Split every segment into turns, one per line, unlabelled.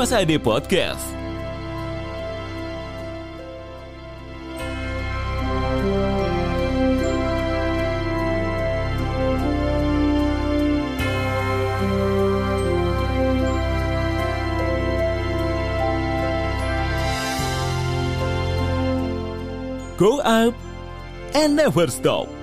Masa Ade Podcast. Go up and never stop.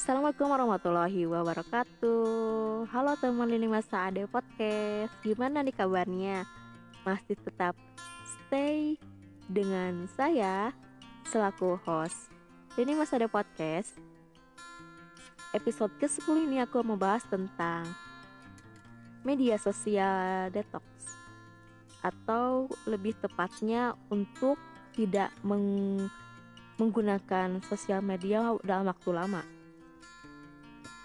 Assalamualaikum warahmatullahi wabarakatuh. Halo teman Lini Masa Ade Podcast. Gimana nih kabarnya? Masih tetap stay dengan saya Selaku host Lini Masa Ade Podcast. Episode ke-10 ini aku mau bahas tentang Media sosial detox. Atau lebih tepatnya untuk tidak meng menggunakan sosial media dalam waktu lama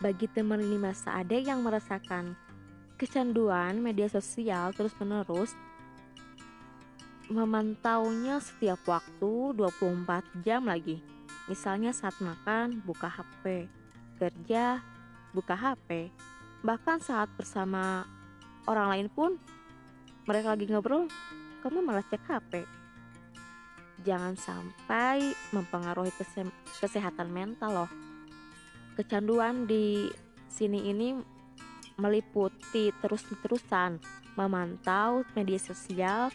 bagi teman masa ada yang merasakan kecanduan media sosial terus-menerus memantaunya setiap waktu 24 jam lagi. Misalnya saat makan buka HP, kerja buka HP, bahkan saat bersama orang lain pun mereka lagi ngobrol, kamu malah cek HP. Jangan sampai mempengaruhi kesehatan mental loh kecanduan di sini ini meliputi terus-terusan memantau media sosial,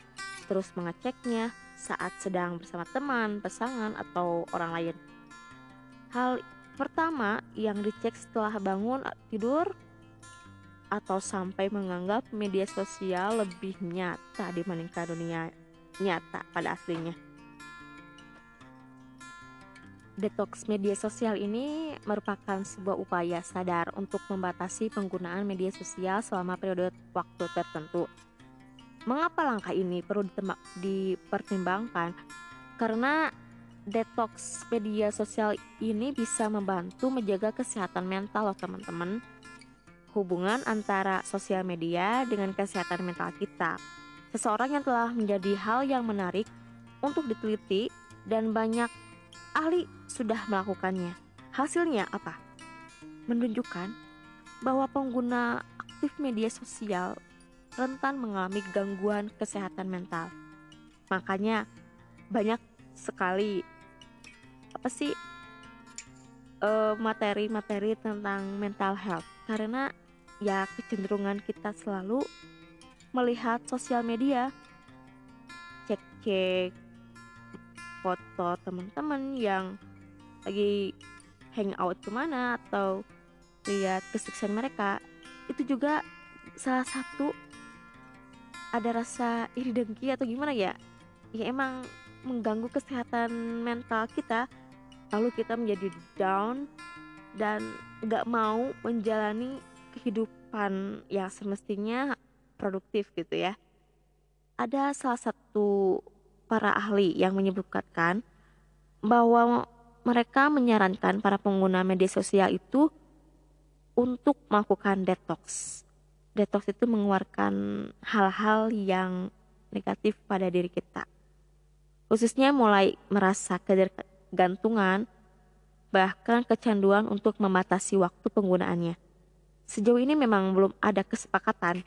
terus mengeceknya saat sedang bersama teman, pasangan, atau orang lain. Hal pertama yang dicek setelah bangun tidur atau sampai menganggap media sosial lebih nyata dibandingkan dunia nyata pada aslinya. Detox media sosial ini merupakan sebuah upaya sadar untuk membatasi penggunaan media sosial selama periode waktu tertentu. Mengapa langkah ini perlu dipertimbangkan? Karena detox media sosial ini bisa membantu menjaga kesehatan mental loh teman-teman. Hubungan antara sosial media dengan kesehatan mental kita. Seseorang yang telah menjadi hal yang menarik untuk diteliti dan banyak ahli sudah melakukannya. Hasilnya apa? Menunjukkan bahwa pengguna aktif media sosial rentan mengalami gangguan kesehatan mental. Makanya banyak sekali apa sih eh, materi-materi uh, tentang mental health karena ya kecenderungan kita selalu melihat sosial media cek-cek foto teman-teman yang lagi hangout ke mana atau lihat kesuksesan mereka itu juga salah satu ada rasa iri dengki atau gimana ya? Ya emang mengganggu kesehatan mental kita. Lalu kita menjadi down dan gak mau menjalani kehidupan yang semestinya produktif gitu ya. Ada salah satu para ahli yang menyebutkan bahwa mereka menyarankan para pengguna media sosial itu untuk melakukan detox. Detox itu mengeluarkan hal-hal yang negatif pada diri kita. Khususnya mulai merasa ketergantungan, bahkan kecanduan untuk membatasi waktu penggunaannya. Sejauh ini memang belum ada kesepakatan.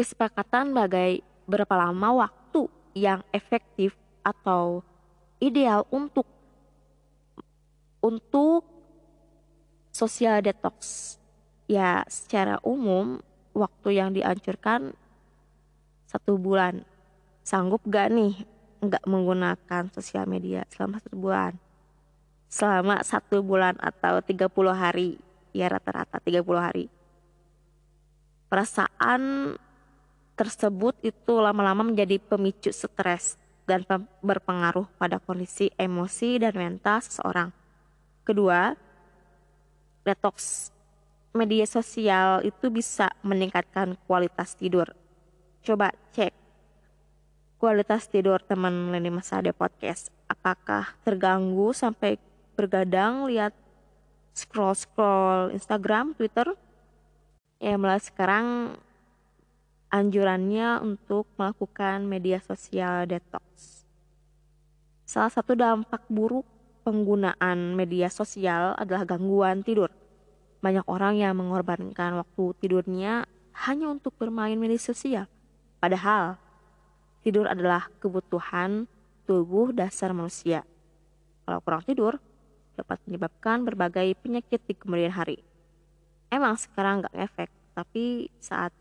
Kesepakatan bagai berapa lama waktu yang efektif atau ideal untuk untuk social detox. Ya, secara umum waktu yang dianjurkan satu bulan. Sanggup gak nih nggak menggunakan sosial media selama satu bulan? Selama satu bulan atau 30 hari, ya rata-rata 30 hari. Perasaan tersebut itu lama-lama menjadi pemicu stres dan berpengaruh pada kondisi emosi dan mental seseorang. Kedua, detox media sosial itu bisa meningkatkan kualitas tidur. Coba cek kualitas tidur teman Leni Masade Podcast. Apakah terganggu sampai bergadang lihat scroll-scroll Instagram, Twitter? ya mulai sekarang anjurannya untuk melakukan media sosial detox. Salah satu dampak buruk penggunaan media sosial adalah gangguan tidur. Banyak orang yang mengorbankan waktu tidurnya hanya untuk bermain media sosial. Padahal tidur adalah kebutuhan tubuh dasar manusia. Kalau kurang tidur, dapat menyebabkan berbagai penyakit di kemudian hari emang sekarang nggak efek tapi saat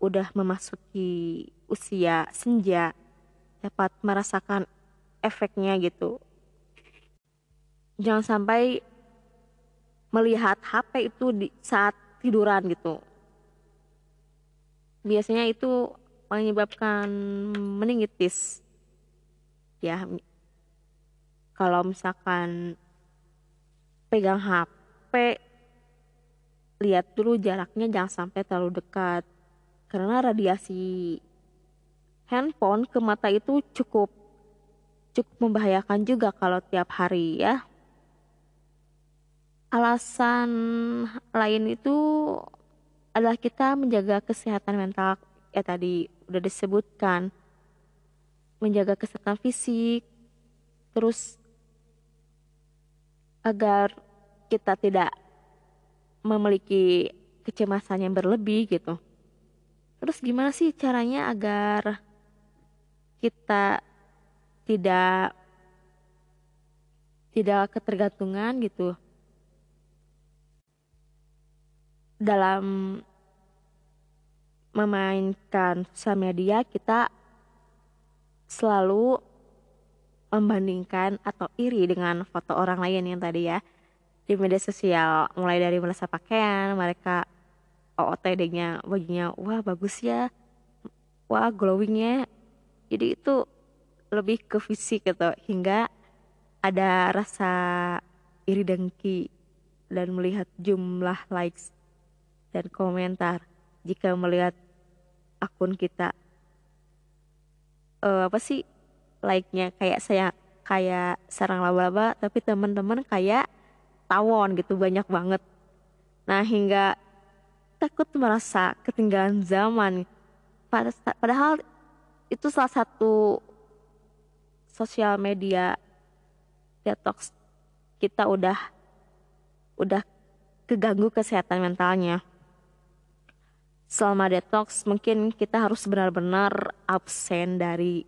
udah memasuki usia senja dapat merasakan efeknya gitu. Jangan sampai melihat HP itu di saat tiduran gitu. Biasanya itu menyebabkan meningitis. Ya kalau misalkan pegang HP lihat dulu jaraknya jangan sampai terlalu dekat karena radiasi handphone ke mata itu cukup cukup membahayakan juga kalau tiap hari ya alasan lain itu adalah kita menjaga kesehatan mental ya tadi udah disebutkan menjaga kesehatan fisik terus agar kita tidak memiliki kecemasan yang berlebih gitu. Terus gimana sih caranya agar kita tidak tidak ketergantungan gitu dalam memainkan sosial media kita selalu membandingkan atau iri dengan foto orang lain yang tadi ya di media sosial. Mulai dari merasa pakaian mereka OOTD-nya bajunya wah bagus ya. Wah glowingnya. Jadi itu lebih ke fisik gitu hingga ada rasa iri dengki dan melihat jumlah likes dan komentar jika melihat akun kita. Uh, apa sih like-nya? Kayak saya kayak sarang laba-laba tapi teman-teman kayak tawon gitu banyak banget. Nah hingga takut merasa ketinggalan zaman. Padahal itu salah satu sosial media detox kita udah udah keganggu kesehatan mentalnya. Selama detox mungkin kita harus benar-benar absen dari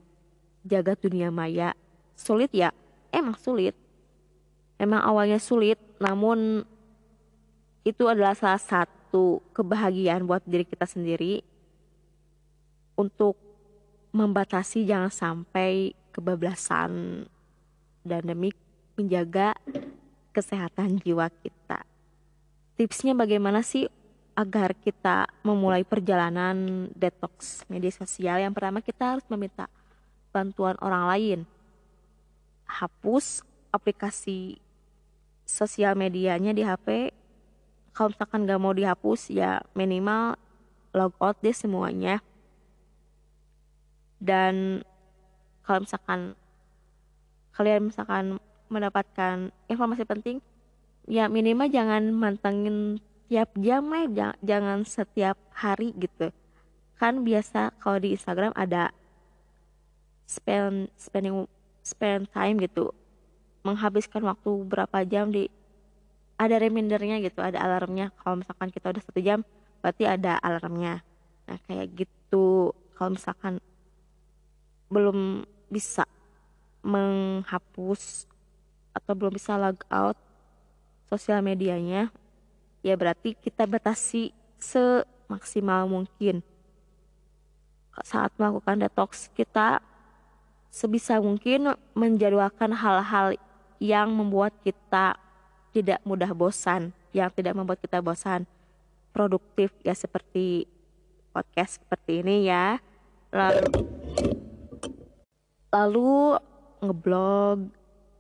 jaga dunia maya. Sulit ya? Emang sulit. Emang awalnya sulit, namun itu adalah salah satu kebahagiaan buat diri kita sendiri untuk membatasi jangan sampai kebablasan dan demi menjaga kesehatan jiwa kita. Tipsnya bagaimana sih agar kita memulai perjalanan detox media sosial? Yang pertama kita harus meminta bantuan orang lain. Hapus aplikasi sosial medianya di HP kalau misalkan gak mau dihapus ya minimal log out deh semuanya. Dan kalau misalkan kalian misalkan mendapatkan informasi penting ya minimal jangan mantengin tiap jam lah jangan, jangan setiap hari gitu. Kan biasa kalau di Instagram ada spend spending spend time gitu. Menghabiskan waktu berapa jam di ada remindernya gitu ada alarmnya. Kalau misalkan kita udah satu jam berarti ada alarmnya. Nah kayak gitu. Kalau misalkan belum bisa menghapus atau belum bisa log out sosial medianya ya berarti kita batasi semaksimal mungkin. Saat melakukan detox kita sebisa mungkin menjadwalkan hal-hal yang membuat kita tidak mudah bosan, yang tidak membuat kita bosan, produktif ya seperti podcast seperti ini ya. Lalu lalu ngeblog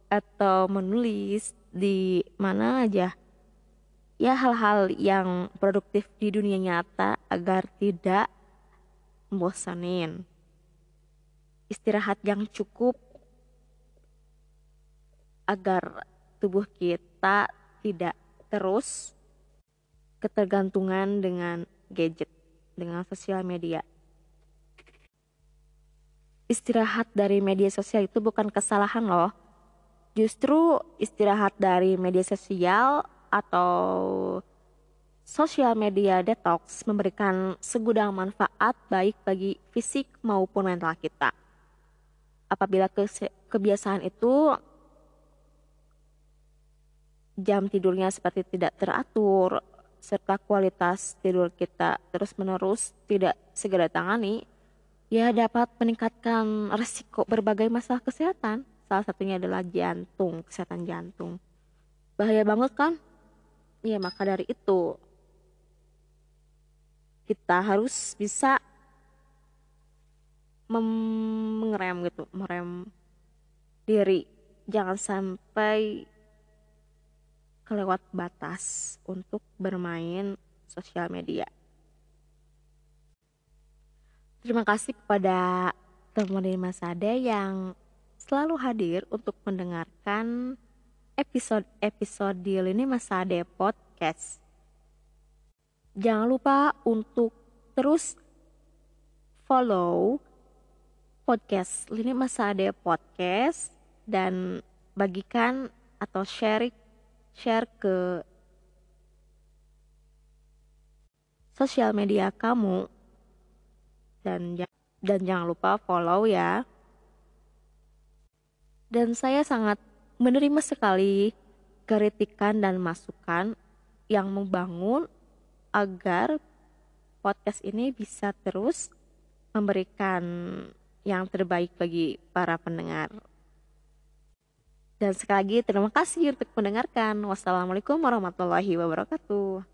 atau menulis di mana aja. Ya hal-hal yang produktif di dunia nyata agar tidak membosanin. Istirahat yang cukup agar tubuh kita tidak terus ketergantungan dengan gadget, dengan sosial media. Istirahat dari media sosial itu bukan kesalahan loh. Justru istirahat dari media sosial atau sosial media detox memberikan segudang manfaat baik bagi fisik maupun mental kita. Apabila kebiasaan itu jam tidurnya seperti tidak teratur, serta kualitas tidur kita terus-menerus tidak segera tangani, ya dapat meningkatkan resiko berbagai masalah kesehatan. Salah satunya adalah jantung, kesehatan jantung. Bahaya banget kan? Ya maka dari itu kita harus bisa mengerem gitu, merem diri. Jangan sampai kelewat batas untuk bermain sosial media. Terima kasih kepada teman Mas Ade yang selalu hadir untuk mendengarkan episode-episode di Lini Mas Ade Podcast. Jangan lupa untuk terus follow podcast Lini Mas Ade Podcast dan bagikan atau sharing share ke sosial media kamu dan dan jangan lupa follow ya. Dan saya sangat menerima sekali kritikan dan masukan yang membangun agar podcast ini bisa terus memberikan yang terbaik bagi para pendengar. Dan sekali lagi terima kasih untuk mendengarkan. Wassalamualaikum warahmatullahi wabarakatuh.